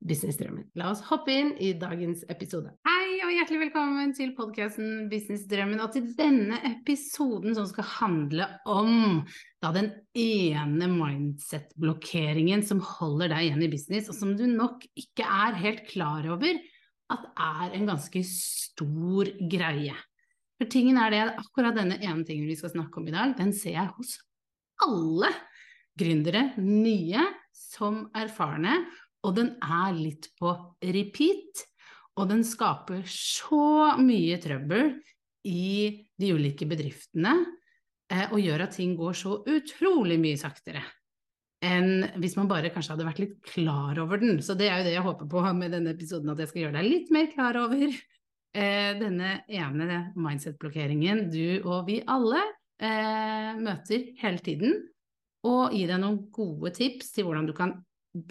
businessdrømmen. La oss hoppe inn i dagens episode. Hei og hjertelig velkommen til podkasten Businessdrømmen, og til denne episoden som skal handle om da den ene mindset-blokkeringen som holder deg igjen i business, og som du nok ikke er helt klar over at er en ganske stor greie. For tingen er det, akkurat denne ene tingen vi skal snakke om i dag, den ser jeg hos alle gründere, nye som erfarne, og den er litt på repeat. Og den skaper så mye trøbbel i de ulike bedriftene, eh, og gjør at ting går så utrolig mye saktere enn hvis man bare kanskje hadde vært litt klar over den. Så det er jo det jeg håper på med denne episoden, at jeg skal gjøre deg litt mer klar over eh, denne ene mindset-blokkeringen du og vi alle eh, møter hele tiden, og gi deg noen gode tips til hvordan du kan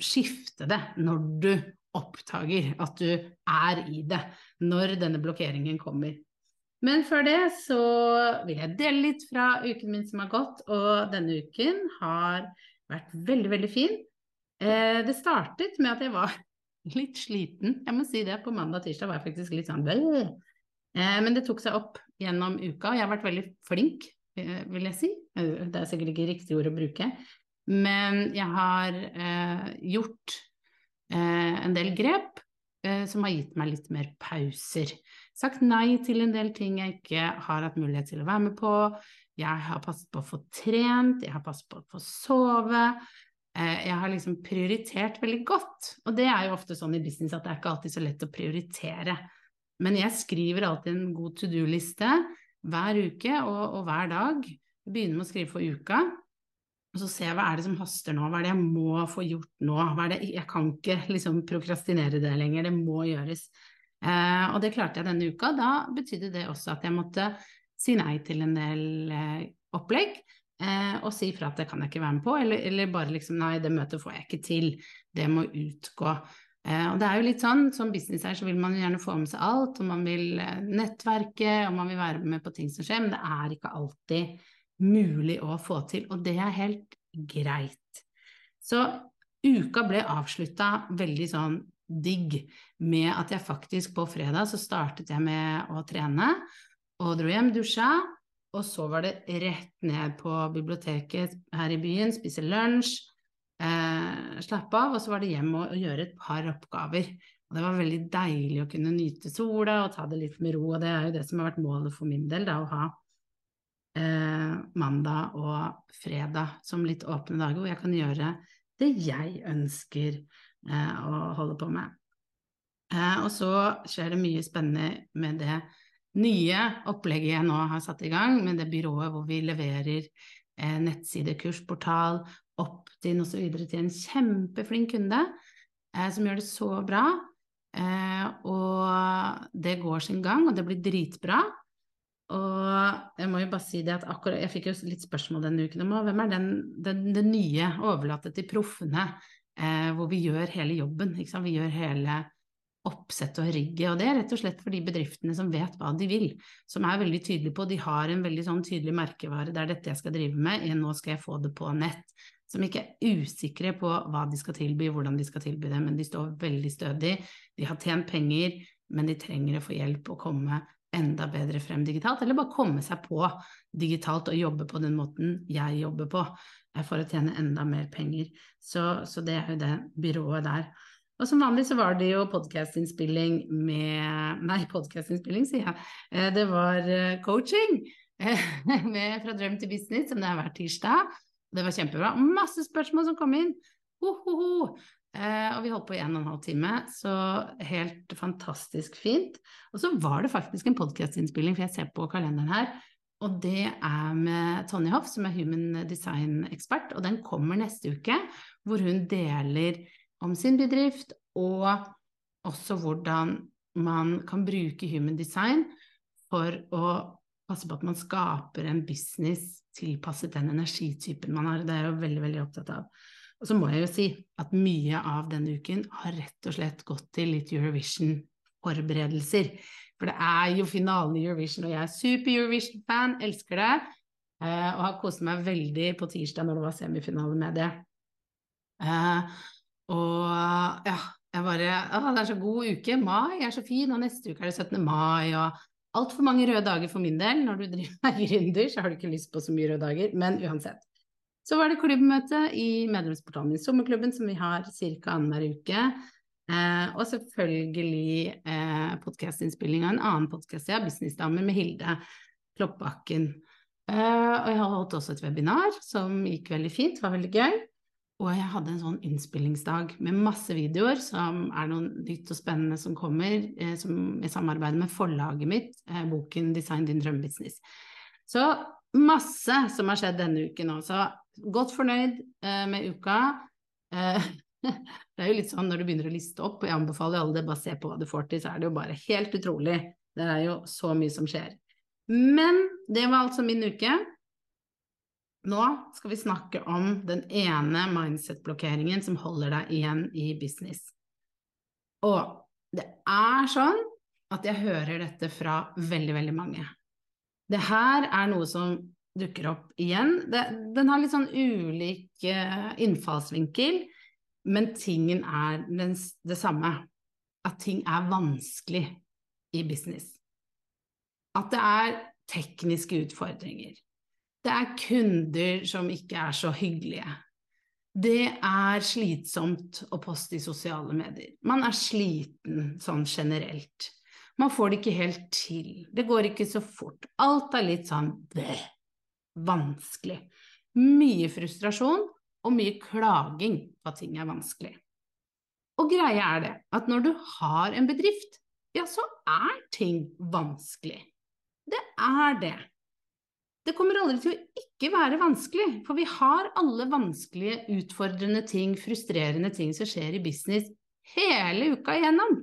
skifte det når du oppdager at du er i det, når denne blokkeringen kommer. Men før det så vil jeg dele litt fra uken min som har gått, og denne uken har vært veldig, veldig fin. Eh, det startet med at jeg var litt sliten. Jeg må si det. På mandag og tirsdag var jeg faktisk litt sånn! Eh, men det tok seg opp gjennom uka, og jeg har vært veldig flink, eh, vil jeg si. Eh, det er sikkert ikke riktig ord å bruke. Men jeg har gjort en del grep som har gitt meg litt mer pauser. Sagt nei til en del ting jeg ikke har hatt mulighet til å være med på. Jeg har passet på å få trent, jeg har passet på å få sove. Jeg har liksom prioritert veldig godt. Og det er jo ofte sånn i business at det er ikke alltid så lett å prioritere. Men jeg skriver alltid en god to do-liste hver uke og, og, hver dag. Jeg begynner med å skrive for uka, og så ser jeg hva er det som haster nå, hva er det jeg må få gjort nå. Det, jeg kan ikke liksom prokrastinere det lenger, det må gjøres. Eh, og det klarte jeg denne uka. Da betydde det også at jeg måtte si nei til en del eh, opplegg. Eh, og si fra at det kan jeg ikke være med på, eller, eller bare liksom nei, det møtet får jeg ikke til, det må utgå. Eh, og det er jo litt sånn, som businesseier så vil man jo gjerne få med seg alt, og man vil eh, nettverke, og man vil være med på ting som skjer, men det er ikke alltid mulig å få til, og det er helt greit. Så uka ble avslutta veldig sånn digg med at jeg faktisk på fredag så startet jeg med å trene, og dro hjem, dusja, og så var det rett ned på biblioteket her i byen, spise lunsj, eh, slappe av, og så var det hjem og, og, gjøre et par oppgaver. Og det var veldig deilig å kunne nyte sola og ta det litt med ro, og det er jo det som har vært målet for min del, da, å ha eh, mandag og fredag som litt åpne dager, hvor jeg kan gjøre det jeg ønsker eh, å holde på med. Eh, og så skjer det mye spennende med det nye opplegget jeg nå har satt i gang, med det byrået hvor vi leverer eh, nettside, kursportal, opt-in osv. til en kjempeflink kunde eh, som gjør det så bra. Eh, og det går sin gang, og det blir dritbra. Og jeg må jo bare si det at akkurat Jeg fikk jo litt spørsmål denne uken om hvem er den, den, den nye overlatte til proffene, eh, hvor vi gjør hele jobben. Vi gjør hele oppsettet og rigget. Og det er rett og slett for de bedriftene som vet hva de vil, som er veldig tydelige på De har en veldig sånn tydelig merkevare, det er dette jeg skal drive med, nå skal jeg få det på nett. Som ikke er usikre på hva de skal tilby, hvordan de skal tilby det, men de står veldig stødig. De har tjent penger, men de trenger å få hjelp å komme enda bedre frem digitalt, eller bare komme seg på digitalt og jobbe på den måten jeg jobber på, eh, for å tjene enda mer penger. Så, så det er jo det byrået der. Og som vanlig så var det jo podkastinnspilling med Nei, podkastinnspilling, sier jeg. Eh, det var eh, coaching med Fra drøm til business, som det er hver tirsdag. Det var kjempebra. Masse spørsmål som kom inn! Ho, ho, ho. Eh, og vi holdt på i en og en halv time, så helt fantastisk fint. Og så var det faktisk en podkastinnspilling, for jeg ser på kalenderen her, og det er med Tonje Hoff, som er human design-ekspert, og den kommer neste uke, hvor hun deler om sin bedrift, og også hvordan man kan bruke human design for å passe på at man skaper en business tilpasset den energitypen man har. Det er jeg jo veldig, veldig opptatt av. Og så må jeg jo si at mye av denne uken har rett og slett gått til litt Eurovision-forberedelser. For det er jo finalen i Eurovision, og jeg er super Eurovision-fan, elsker det. Uh, og har kost meg veldig på tirsdag når det var semifinale med det. Uh, og ja, jeg bare Å, det er så god uke. Mai er så fin, og neste uke er det 17. mai, og altfor mange røde dager for min del. Når du driver med gründer, så har du ikke lyst på så mye røde dager, men uansett. Så var det klubbmøte i medlemsportalen i Sommerklubben, som vi har ca. annenhver uke. Eh, og selvfølgelig eh, podkastinnspilling av en annen podkast, har Businessdamer med Hilde Kloppbakken. Eh, og jeg har holdt også et webinar som gikk veldig fint, var veldig gøy. Og jeg hadde en sånn innspillingsdag med masse videoer, som er noe nytt og spennende som kommer, eh, som i samarbeid med forlaget mitt, eh, boken 'Design din drømmebusiness'. Så masse som har skjedd denne uken også. Godt fornøyd eh, med uka. Eh, det er jo litt sånn når du begynner å liste opp, og jeg anbefaler alle det, bare se på hva du får til, så er det jo bare helt utrolig. Det er jo så mye som skjer. Men det var altså min uke. Nå skal vi snakke om den ene mindset-blokkeringen som holder deg igjen i business. Og det er sånn at jeg hører dette fra veldig, veldig mange. Det her er noe som dukker opp igjen. Det, den har litt sånn ulik uh, innfallsvinkel, men tingen er det samme. At ting er vanskelig i business. At det er tekniske utfordringer. Det er kunder som ikke er så hyggelige. Det er slitsomt å poste i sosiale medier. Man er sliten sånn generelt. Man får det ikke helt til. Det går ikke så fort. Alt er litt sånn bleh, vanskelig. Mye frustrasjon og mye klaging på at ting er vanskelig. Og greia er det at når du har en bedrift, ja, så er ting vanskelig. Det er det. Det kommer aldri til å ikke være vanskelig, for vi har alle vanskelige, utfordrende ting, frustrerende ting som skjer i business hele uka igjennom.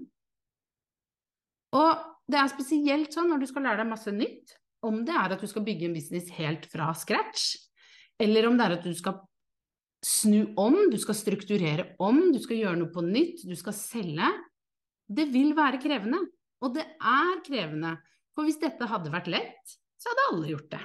Og det er spesielt sånn når du skal lære deg masse nytt, om det er at du skal bygge en business helt fra scratch, eller om det er at du skal snu om, du skal strukturere om, du skal gjøre noe på nytt, du skal selge. Det vil være krevende, og det er krevende. For hvis dette hadde vært lett, så hadde alle gjort det.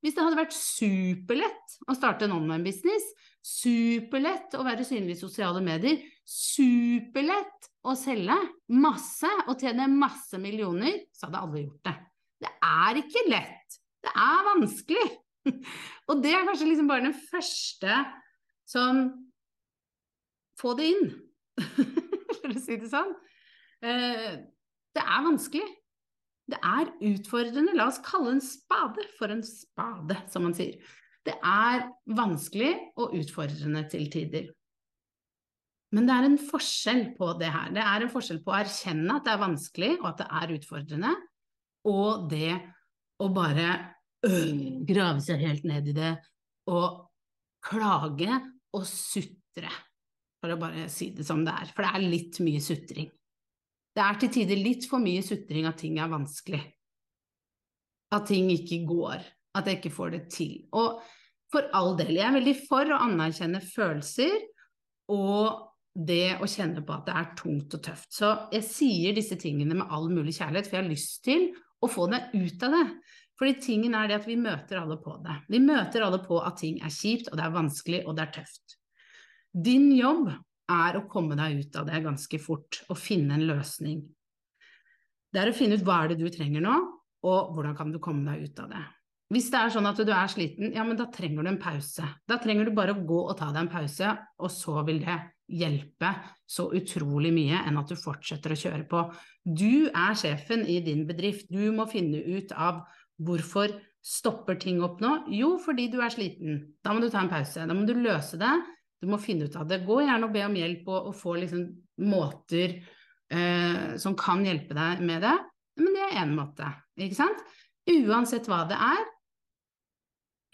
Hvis det hadde vært superlett å starte en online-business, superlett å være synlig i sosiale medier, superlett å selge masse og tjene masse millioner, så hadde alle gjort det. Det er ikke lett. Det er vanskelig. Og det er kanskje liksom bare den første som Få det inn, for å si det sånn. Eh, det er vanskelig. Det er utfordrende. La oss kalle en spade for en spade, som man sier. Det er vanskelig og utfordrende til tider. Men det er en forskjell på det her. Det er en forskjell på å erkjenne at det er vanskelig og at det er utfordrende, og det å bare øh, grave seg helt ned i det og klage og sutre, for å bare si det som det er. For det er litt mye sutring. Det er til tider litt for mye sutring at ting er vanskelig. At ting ikke går. At jeg ikke får det til. Og for all del, jeg er veldig for å anerkjenne følelser og det å kjenne på at det er tungt og tøft. Så jeg sier disse tingene med all mulig kjærlighet, for jeg har lyst til å få deg ut av det. Fordi tingen er det at vi møter alle på det. Vi møter alle på at ting er kjipt, og det er vanskelig, og det er tøft. Din jobb er å komme deg ut av det ganske fort og finne en løsning. Det er å finne ut hva er det du trenger nå, og hvordan kan du komme deg ut av det. Hvis det er sånn at du er sliten, ja, men da trenger du en pause. Da trenger du bare å gå og ta deg en pause, og så vil det hjelpe så utrolig mye enn at du fortsetter å kjøre på. Du er sjefen i din bedrift. Du må finne ut av hvorfor Stopper ting opp nå? Jo, fordi du er sliten. Da må du ta en pause. Da må du løse det. Du må finne ut av det. Gå gjerne og be om hjelp og, og få liksom måter eh, som kan hjelpe deg med det. Men det er én måte, ikke sant? Uansett hva det er,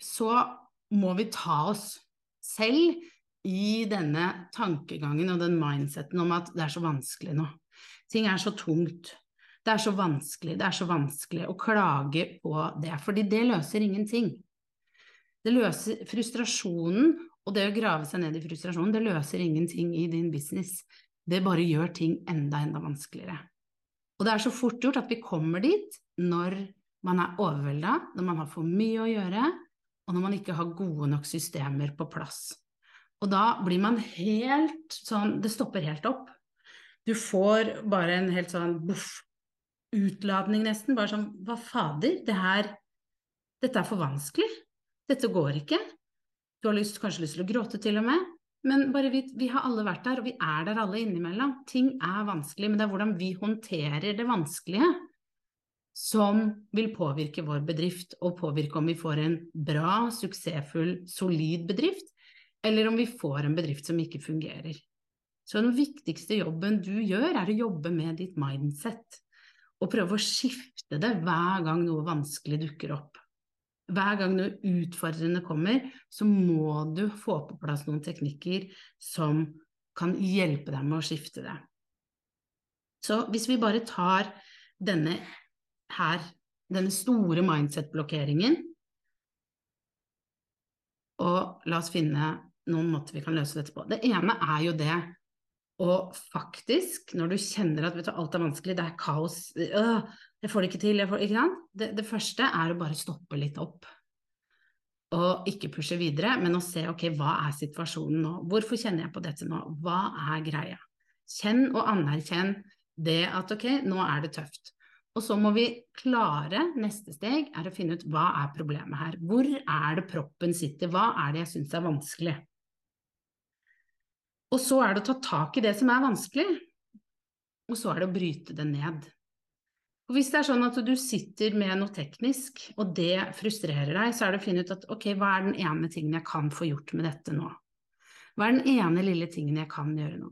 så må vi ta oss selv i denne tankegangen og den mindseten om at det er så vanskelig nå. Ting er så tungt. Det er så vanskelig, det er så vanskelig å klage på det, fordi det løser ingenting. Det løser frustrasjonen, og det å grave seg ned i frustrasjonen, det løser ingenting i din business. Det bare gjør ting enda, enda vanskeligere. Og det er så fort gjort at vi kommer dit når man er overvelda, når man har for mye å gjøre, og når man ikke har gode nok systemer på plass. Og da blir man helt sånn Det stopper helt opp. Du får bare en helt sånn boff, utladning nesten. Bare sånn Hva fader, det her Dette er for vanskelig. Dette går ikke. Du har lyst, kanskje lyst til å gråte til og med. Men bare vit, vi har alle vært der, og vi er der alle innimellom. Ting er vanskelig, men det er hvordan vi håndterer det vanskelige som vil påvirke vår bedrift, og påvirke om vi får en bra, suksessfull, solid bedrift, eller om vi får en bedrift som ikke fungerer. Så den viktigste jobben du gjør, er å jobbe med ditt mindset, og prøve å skifte det hver gang noe vanskelig dukker opp hver gang noe utfordrende kommer, så må du få på plass noen teknikker som kan hjelpe deg med å skifte det. Så hvis vi bare tar denne her, denne store mindset-blokkeringen, og la oss finne noen måter vi kan løse dette på. Det ene er jo det å faktisk, når du kjenner at du, alt er vanskelig, det er kaos, øh, jeg får det ikke til, får, ikke det, det, første er å bare stoppe litt opp. Og ikke pushe videre, men å se ok, hva er situasjonen nå? Hvorfor kjenner jeg på dette nå? Hva er greia? Kjenn og anerkjenn det at ok, nå er det tøft. Og så må vi klare, neste steg er å finne ut hva er problemet her. Hvor er det proppen sitter? Hva er det jeg syns er vanskelig? Og så er det å ta tak i det som er vanskelig, og så er det å bryte det ned. Og Hvis det er sånn at du sitter med noe teknisk, og det frustrerer deg, så er det å finne ut at ok, hva er den ene tingen jeg kan få gjort med dette nå? Hva er den ene lille tingen jeg kan gjøre nå?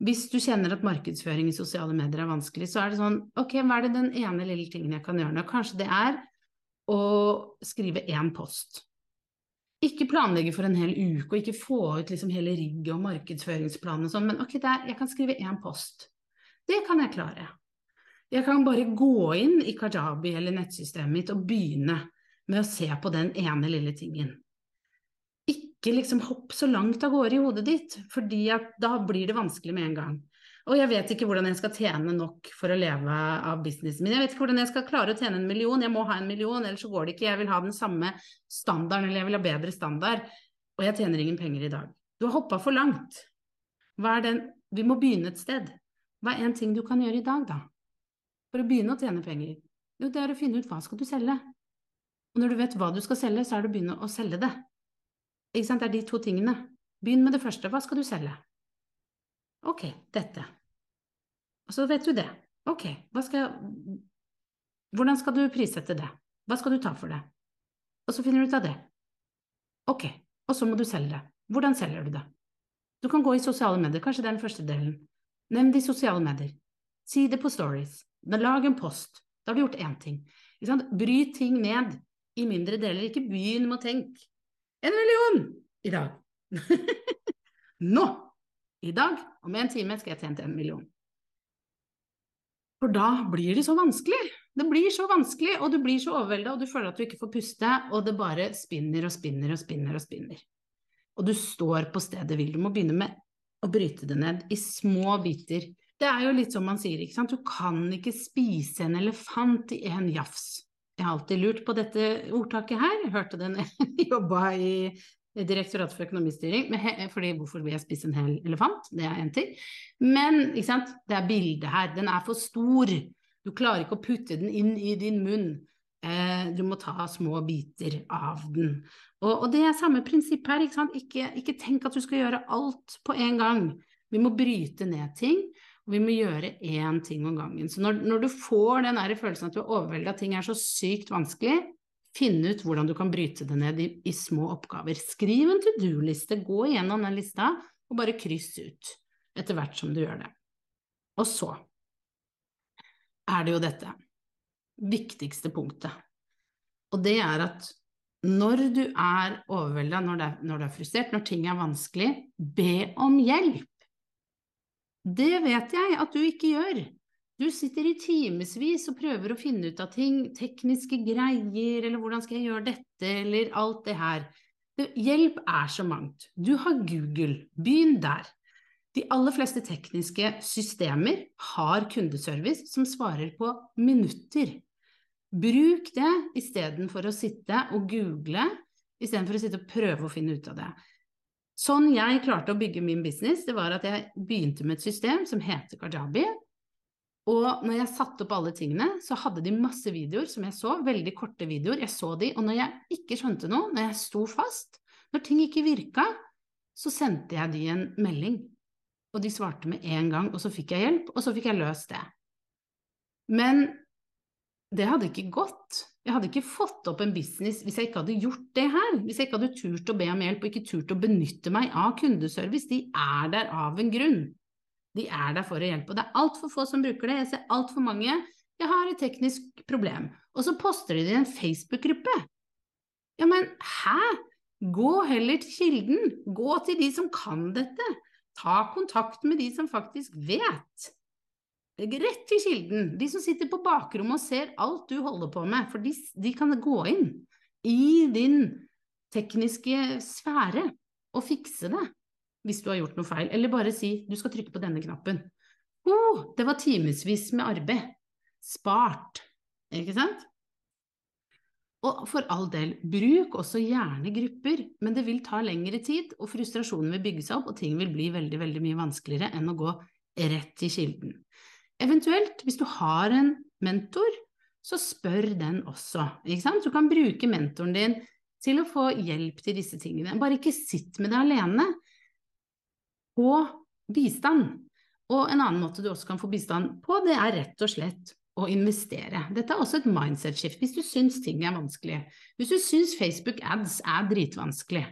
Hvis du kjenner at markedsføring i sosiale medier er vanskelig, så er det sånn ok, hva er det den ene lille tingen jeg kan gjøre nå? Kanskje det er å skrive én post. Ikke planlegge for en hel uke, og ikke få ut liksom hele rigget og markedsføringsplanen og sånn, men ok, der, jeg kan skrive én post. Det kan jeg klare. Jeg kan bare gå inn i Kajabi eller nettsystemet mitt og begynne med å se på den ene lille tingen. Ikke liksom hopp så langt av gårde i hodet ditt, fordi da blir det vanskelig med en gang. Og jeg vet ikke hvordan jeg skal tjene nok for å leve av businessen min. Jeg vet ikke hvordan jeg skal klare å tjene en million, jeg må ha en million, ellers så går det ikke. Jeg vil ha den samme standarden, eller jeg vil ha bedre standard, og jeg tjener ingen penger i dag. Du har hoppa for langt. Hva er den Vi må begynne et sted. Hva er en ting du kan gjøre i dag, da? for å begynne å tjene penger? Jo, det er å finne ut hva skal du selge. Og når du vet hva du skal selge, så er det å begynne å selge det. Ikke sant, det er de to tingene. Begynn med det første, hva skal du selge? Ok, dette. Og så vet du det. Ok, skal Hvordan skal du prissette det? Hva skal du ta for det? Og så finner du ut av det. Ok, og så må du selge det. Hvordan selger du det? Du kan gå i sosiale medier, kanskje den første delen. Nevn de sosiale medier. Si det på stories. Lag en post. Da har du gjort én ting. Bryt ting ned i mindre deler. Ikke begynn med å tenke en million i dag. Nå! I dag, om en time, skal jeg tjene en million. For da blir det så vanskelig. Det blir så vanskelig, og du blir så overvelda, og du føler at du ikke får puste, og det bare spinner og spinner og spinner og spinner. Og du står på stedet hvil. Du må begynne med å bryte det ned i små biter det er jo litt som man sier, ikke sant. Du kan ikke spise en elefant i en jafs. Jeg har alltid lurt på dette ordtaket her. Jeg hørte det når jeg jobba i Direktoratet for økonomistyring. Fordi hvorfor vil jeg spise en hel elefant? Det er én ting. Men ikke sant? det er bildet her. Den er for stor. Du klarer ikke å putte den inn i din munn. Eh, du må ta små biter av den. Og, og det er samme prinsipp her. Ikke, ikke, ikke tenk at du skal gjøre alt på en gang. Vi må bryte ned ting. Og vi må gjøre én ting om gangen. Så når, når du får den følelsen at du er overveldet, at ting er så sykt vanskelig, finne ut hvordan du kan bryte det ned i, i små oppgaver. Skriv en to do-liste, gå igjennom den lista, og bare kryss ut etter hvert som du gjør det. Og så er det jo dette viktigste punktet, og det er at når du er overvelda, når, når, du er frustrert, når ting er vanskelig, be om hjelp. Det vet jeg at du ikke gjør. Du sitter i timevis og prøver å finne ut av ting, tekniske greier, eller hvordan skal jeg gjøre dette, eller alt det her. Hjelp er så mangt. Du har Google, begynn der. De aller fleste tekniske systemer har kundeservice som svarer på minutter. Bruk det istedenfor å sitte og google, istedenfor å sitte og prøve å finne ut av det. Sånn jeg klarte å bygge min business, det var at jeg begynte med et system som heter Kajabi. Og når jeg satte opp alle tingene, så hadde de masse videoer som jeg så, veldig korte videoer. Jeg så de, og når jeg ikke skjønte noe, når jeg sto fast, når ting ikke virka, så sendte jeg de en melding. Og de svarte med en gang, og så fikk jeg hjelp, og så fikk jeg løst det. Men det hadde ikke gått. Jeg hadde ikke fått opp en business hvis jeg ikke hadde gjort det her. Hvis jeg ikke hadde turt å be om hjelp og ikke turt å benytte meg av kundeservice. De er der av en grunn. De er der for å hjelpe. Og det er altfor få som bruker det. Jeg ser altfor mange. Jeg har et teknisk problem. Og så poster de det i en Facebook-gruppe. Ja, men hæ? Gå heller til kilden. Gå til de som kan dette. Ta kontakt med de som faktisk vet. Rett til kilden. De som sitter på bakrommet og ser alt du holder på med. For de, de kan gå inn i din tekniske sfære og fikse det hvis du har gjort noe feil. Eller bare si du skal trykke på denne knappen. Oh, det var timevis med arbeid. Spart. Ikke sant? Og for all del, bruk også gjerne grupper, men det vil ta lengre tid, og frustrasjonen vil bygge seg opp, og ting vil bli veldig, veldig mye vanskeligere enn å gå rett til kilden. Eventuelt, hvis du har en mentor, så spør den også. Ikke sant? Du kan bruke mentoren din til å få hjelp til disse tingene. Bare ikke sitt med det alene. Få bistand. Og en annen måte du også kan få bistand på, det er rett og slett å investere. Dette er også et mindset shift. hvis du syns ting er vanskelig. Hvis du syns Facebook ads er dritvanskelig,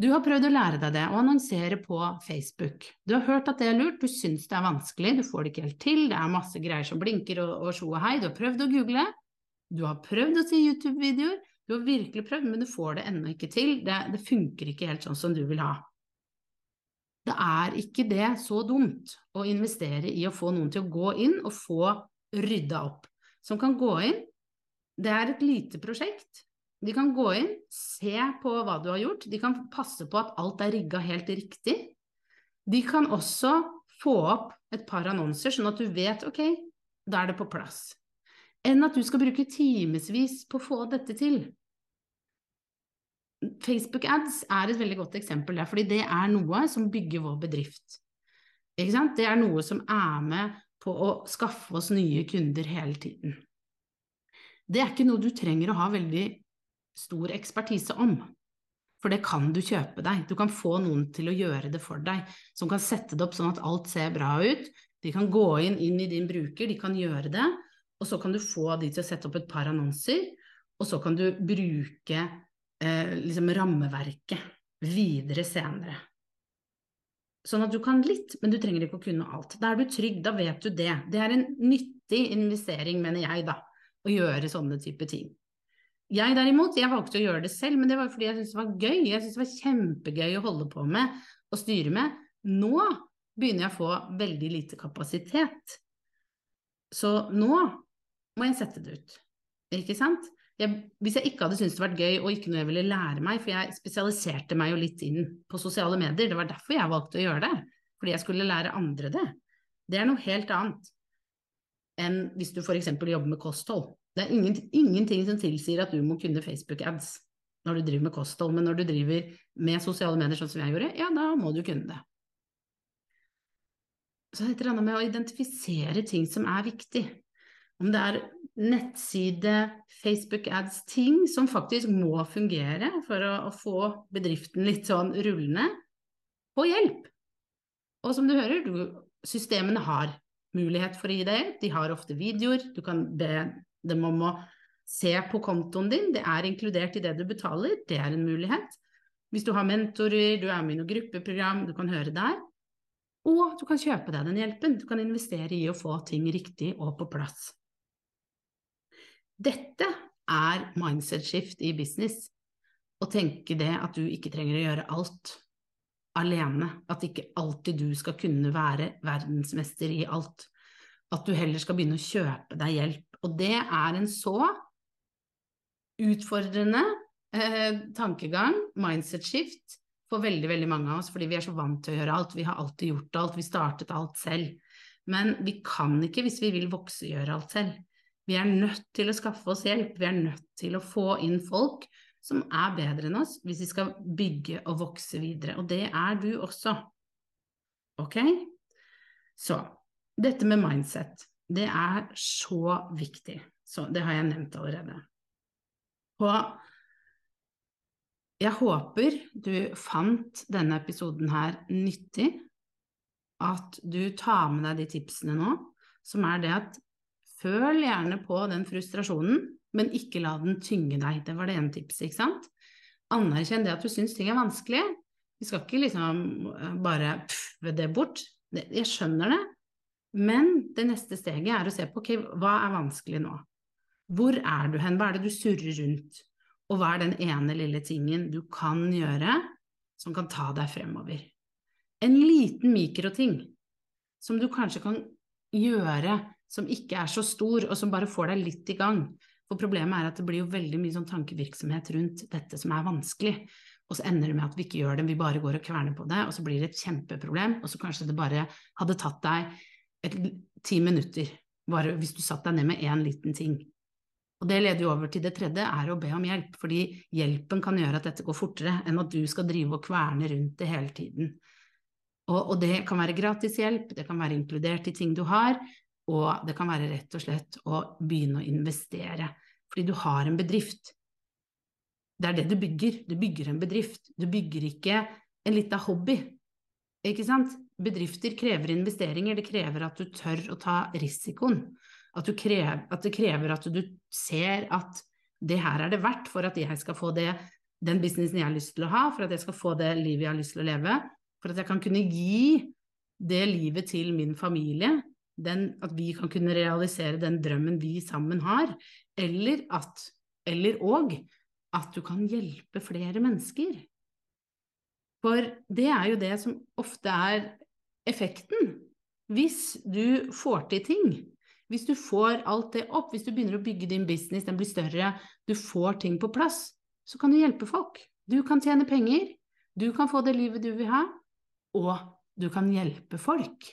du har prøvd å lære deg det, å annonsere på Facebook. Du har hørt at det er lurt, du syns det er vanskelig, du får det ikke helt til, det er masse greier som blinker og, og og hei, du har prøvd å google, du har prøvd å se YouTube-videoer, du har virkelig prøvd, men du får det ennå ikke til, det, det funker ikke helt sånn som du vil ha. Det er ikke det så dumt å investere i å få noen til å gå inn og få rydda opp, som kan gå inn. Det er et lite prosjekt, de kan gå inn, se på hva du har gjort, de kan passe på at alt er rigga helt riktig. De kan også få opp et par annonser, sånn at du vet ok, da er det på plass. Enn at du skal bruke timevis på å få dette til. Facebook ads er et veldig godt eksempel der, fordi det er noe som bygger vår bedrift. Det er noe som er med på å skaffe oss nye kunder hele tiden. Det er ikke noe du trenger å ha veldig stor ekspertise om. For det kan du kjøpe deg. Du kan få noen til å gjøre det for deg, som kan sette det opp sånn at alt ser bra ut. De kan gå inn, inn i din bruker, de kan gjøre det, og så kan du få de til å sette opp et par annonser, og så kan du bruke eh, liksom rammeverket videre senere. Sånn at du kan litt, men du trenger ikke å kunne alt. Da er du trygg, da vet du det. Det er en nyttig investering, mener jeg, da, å gjøre sånne type ting. Jeg derimot, jeg valgte å gjøre det selv, men det var fordi jeg syntes det var gøy. Jeg syntes det var kjempegøy å holde på med og styre med. Nå begynner jeg å få veldig lite kapasitet. Så nå må jeg sette det ut. Ikke sant? Jeg, hvis jeg ikke hadde syntes det var gøy og ikke noe jeg ville lære meg, for jeg spesialiserte meg jo litt inn på sosiale medier, det var derfor jeg valgte å gjøre det. Fordi jeg skulle lære andre det. Det er noe helt annet enn hvis du f.eks. jobber med kosthold. Det er ingen, ingenting som tilsier at du må kunne Facebook-ads når du driver med kosthold, men når du driver med sosiale medier sånn som jeg gjorde, ja, da må du kunne det. Så det er med å identifisere ting som er viktig. Om det er nettside, Facebook-ads, ting som faktisk må fungere for å, å, få bedriften litt sånn rullende, få hjelp. Og som du hører, du, systemene har mulighet for å gi deg hjelp. De har ofte videoer, du kan be dem om å Se på kontoen din, det er inkludert i det du betaler, det er en mulighet. Hvis du har mentorer, du er med i noe gruppeprogram, du kan høre der. Og du kan kjøpe deg den hjelpen, du kan investere i å få ting riktig og på plass. Dette er mindset shift i business. Å tenke det at du ikke trenger å gjøre alt alene. At ikke alltid du skal kunne være verdensmester i alt. At du heller skal begynne å kjøpe deg hjelp. Og det er en så utfordrende eh, tankegang, mindset shift, for veldig, veldig mange av oss, fordi vi er så vant til å gjøre alt. Vi har alltid gjort alt, vi startet alt selv. Men vi kan ikke, hvis vi vil vokse, gjøre alt selv. Vi er nødt til å skaffe oss hjelp, vi er nødt til å få inn folk som er bedre enn oss, hvis vi skal bygge og vokse videre. Og det er du også. Ok? Så dette med mindset, det er så viktig. Så det har jeg nevnt allerede. Og jeg håper du fant denne episoden her nyttig, at du tar med deg de tipsene nå, som er det at føl gjerne på den frustrasjonen, men ikke la den tynge deg. Det var det ene tipset, ikke sant? Anerkjenn det at du syns ting er vanskelig. Vi skal ikke liksom eh, bare pffe det bort. Jeg skjønner det, men det neste steget er å se på ok, hva er vanskelig nå? Hvor er du hen? Hva er det du surrer rundt? Og hva er den ene lille tingen du kan gjøre som kan ta deg fremover? En liten mikroting som du kanskje kan gjøre som ikke er så stor, og som bare får deg litt i gang. For problemet er at det blir jo veldig mye sånn tankevirksomhet rundt dette som er vanskelig. Og så ender det med at vi ikke gjør det, vi bare går og kverner på det, og så blir det et kjempeproblem, og så kanskje det bare hadde tatt deg et, ti minutter, bare hvis du satte deg ned med én liten ting. Og det leder jo over til det tredje, er å be om hjelp, fordi hjelpen kan gjøre at dette går fortere enn at du skal drive og kverne rundt det hele tiden. Og, og det kan være gratis hjelp, det kan være inkludert i ting du har, og det kan være rett og slett å begynne å investere, fordi du har en bedrift. Det er det du bygger, du bygger en bedrift, du bygger ikke en lita hobby, ikke sant? Bedrifter krever investeringer, det krever at du tør å ta risikoen. At, krever, at, det krever at du ser at det her er det verdt for at jeg skal få det, den businessen jeg har lyst til å ha, for at jeg skal få det livet jeg har lyst til å leve, for at jeg kan kunne gi det livet til min familie, den, at vi kan kunne realisere den drømmen vi sammen har, eller at, eller og, at du kan hjelpe flere mennesker. For det er jo det som ofte er effekten. Hvis du får til ting, hvis du får alt det opp, hvis du begynner å bygge din business, den blir større, du får ting på plass, så kan du hjelpe folk. Du kan tjene penger, du kan få det livet du vil ha, og du kan hjelpe folk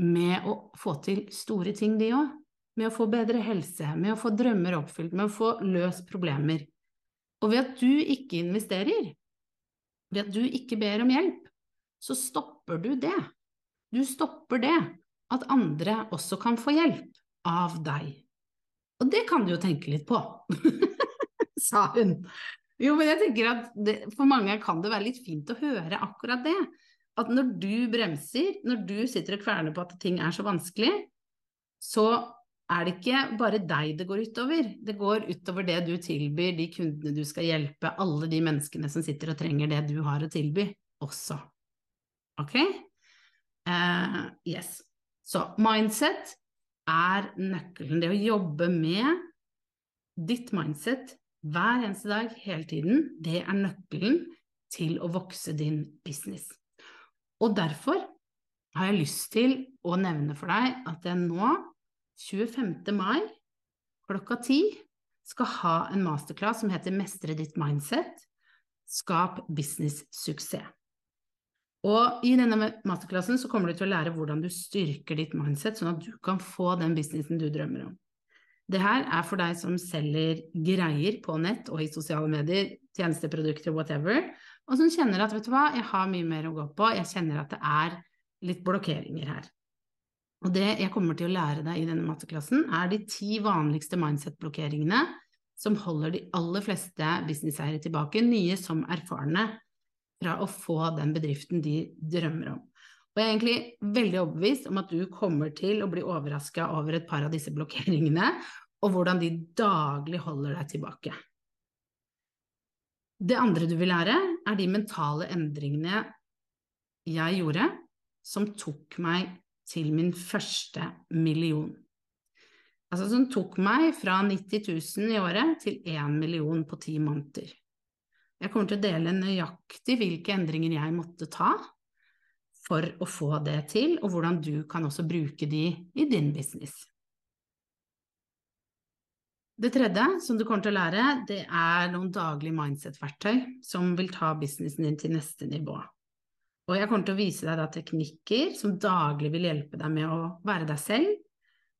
med å få til store ting, de òg. Med å få bedre helse, med å få drømmer oppfylt, med å få løst problemer. Og ved at du ikke investerer, ved at du ikke ber om hjelp, så stopper du det. Du stopper det at andre også kan få hjelp av deg. Og det kan du jo tenke litt på, sa hun. Jo, men jeg tenker at det, for mange kan det være litt fint å høre akkurat det. At når du bremser, når du sitter og kverner på at ting er så vanskelig, så er det ikke bare deg det går utover. Det går utover det du tilbyr, de kundene du skal hjelpe, alle de menneskene som sitter og trenger det du har å tilby, også. Ok? Uh, yes. Så mindset er nøkkelen. Det å jobbe med ditt mindset hver eneste dag, hele tiden, det er nøkkelen til å vokse din business. Og derfor har jeg lyst til å nevne for deg at jeg nå, 25. mai klokka 10, skal ha en masterclass som heter Mestre ditt mindset skap business-suksess. Og i denne masterklassen så kommer du til å lære hvordan du styrker ditt mindset, sånn at du kan få den businessen du drømmer om. Det her er for deg som selger greier på nett og i sosiale medier, tjenesteprodukter, whatever, og som kjenner at vet du hva, jeg har mye mer å gå på, jeg kjenner at det er litt blokkeringer her. Og det jeg kommer til å lære deg i denne matteklassen, er de ti vanligste mindset-blokkeringene som holder de aller fleste businesseiere tilbake, nye som erfarne fra å få den bedriften de drømmer om. Og jeg er egentlig veldig overbevist om at du kommer til å bli overraska over et par av disse blokkeringene, og hvordan de daglig holder deg tilbake. Det andre du vil lære, er de mentale endringene jeg gjorde, som tok meg til min første million. Altså som tok meg fra 90 000 i året til 1 million på ti måneder. Jeg kommer til å dele nøyaktig hvilke endringer jeg måtte ta for å få det til, og hvordan du kan også bruke de i din business. Det tredje som du kommer til å lære, det er noen daglige mindset-verktøy som vil ta businessen din til neste nivå. Og jeg kommer til å vise deg da teknikker som daglig vil hjelpe deg med å være deg selv,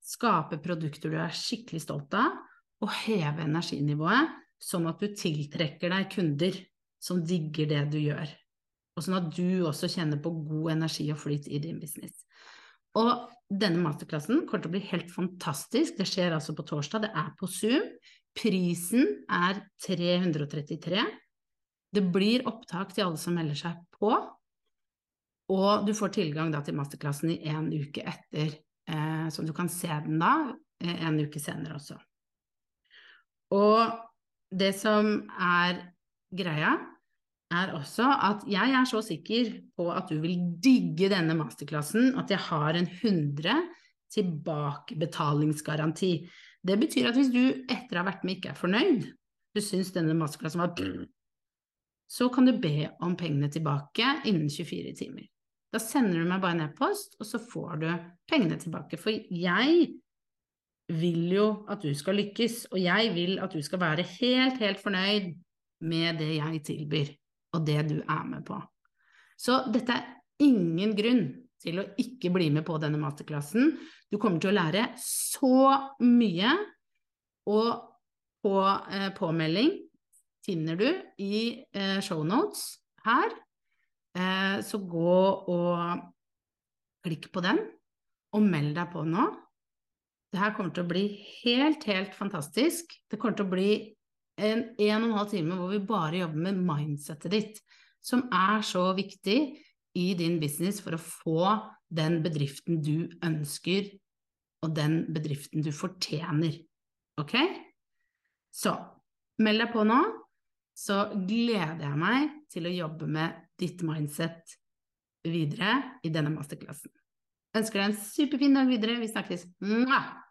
skape produkter du er skikkelig stolt av, og heve energinivået, sånn at du tiltrekker deg kunder som digger det du gjør og sånn at du også kjenner på god energi og flyt i din business. Og denne masterklassen kommer til å bli helt fantastisk. Det skjer altså på torsdag, det er på Zoom. Prisen er 333. Det blir opptak til alle som melder seg på, og du får tilgang da til masterklassen i en uke etter, eh, så du kan se den da eh, en uke senere også. Og det som er greia, er også at jeg er så sikker på at du vil digge denne masterklassen at jeg har en 100 tilbakebetalingsgaranti. Det betyr at hvis du etter å ha vært med ikke er fornøyd, du syns denne masterklassen var så kan du be om pengene tilbake innen 24 timer. Da sender du meg bare en e-post, og så får du pengene tilbake. For jeg vil jo at du skal lykkes, og jeg vil at du skal være helt, helt fornøyd med det jeg tilbyr og det du er med på. Så dette er ingen grunn til å ikke bli med på denne masterklassen. Du kommer til å lære så mye, og på eh, påmelding finner du i eh, shownotes her. Eh, så gå og klikk på den, og meld deg på nå. Det her kommer til å bli helt, helt fantastisk. Det kommer til å bli en en og en halv time hvor vi bare jobber med mindsettet ditt, som er så viktig i din business for å få den bedriften du ønsker, og den bedriften du fortjener. Ok? Så meld deg på nå, så gleder jeg meg til å jobbe med ditt mindset videre i denne masterklassen. Ønsker deg en superfin dag videre. Vi snakkes. Mwah!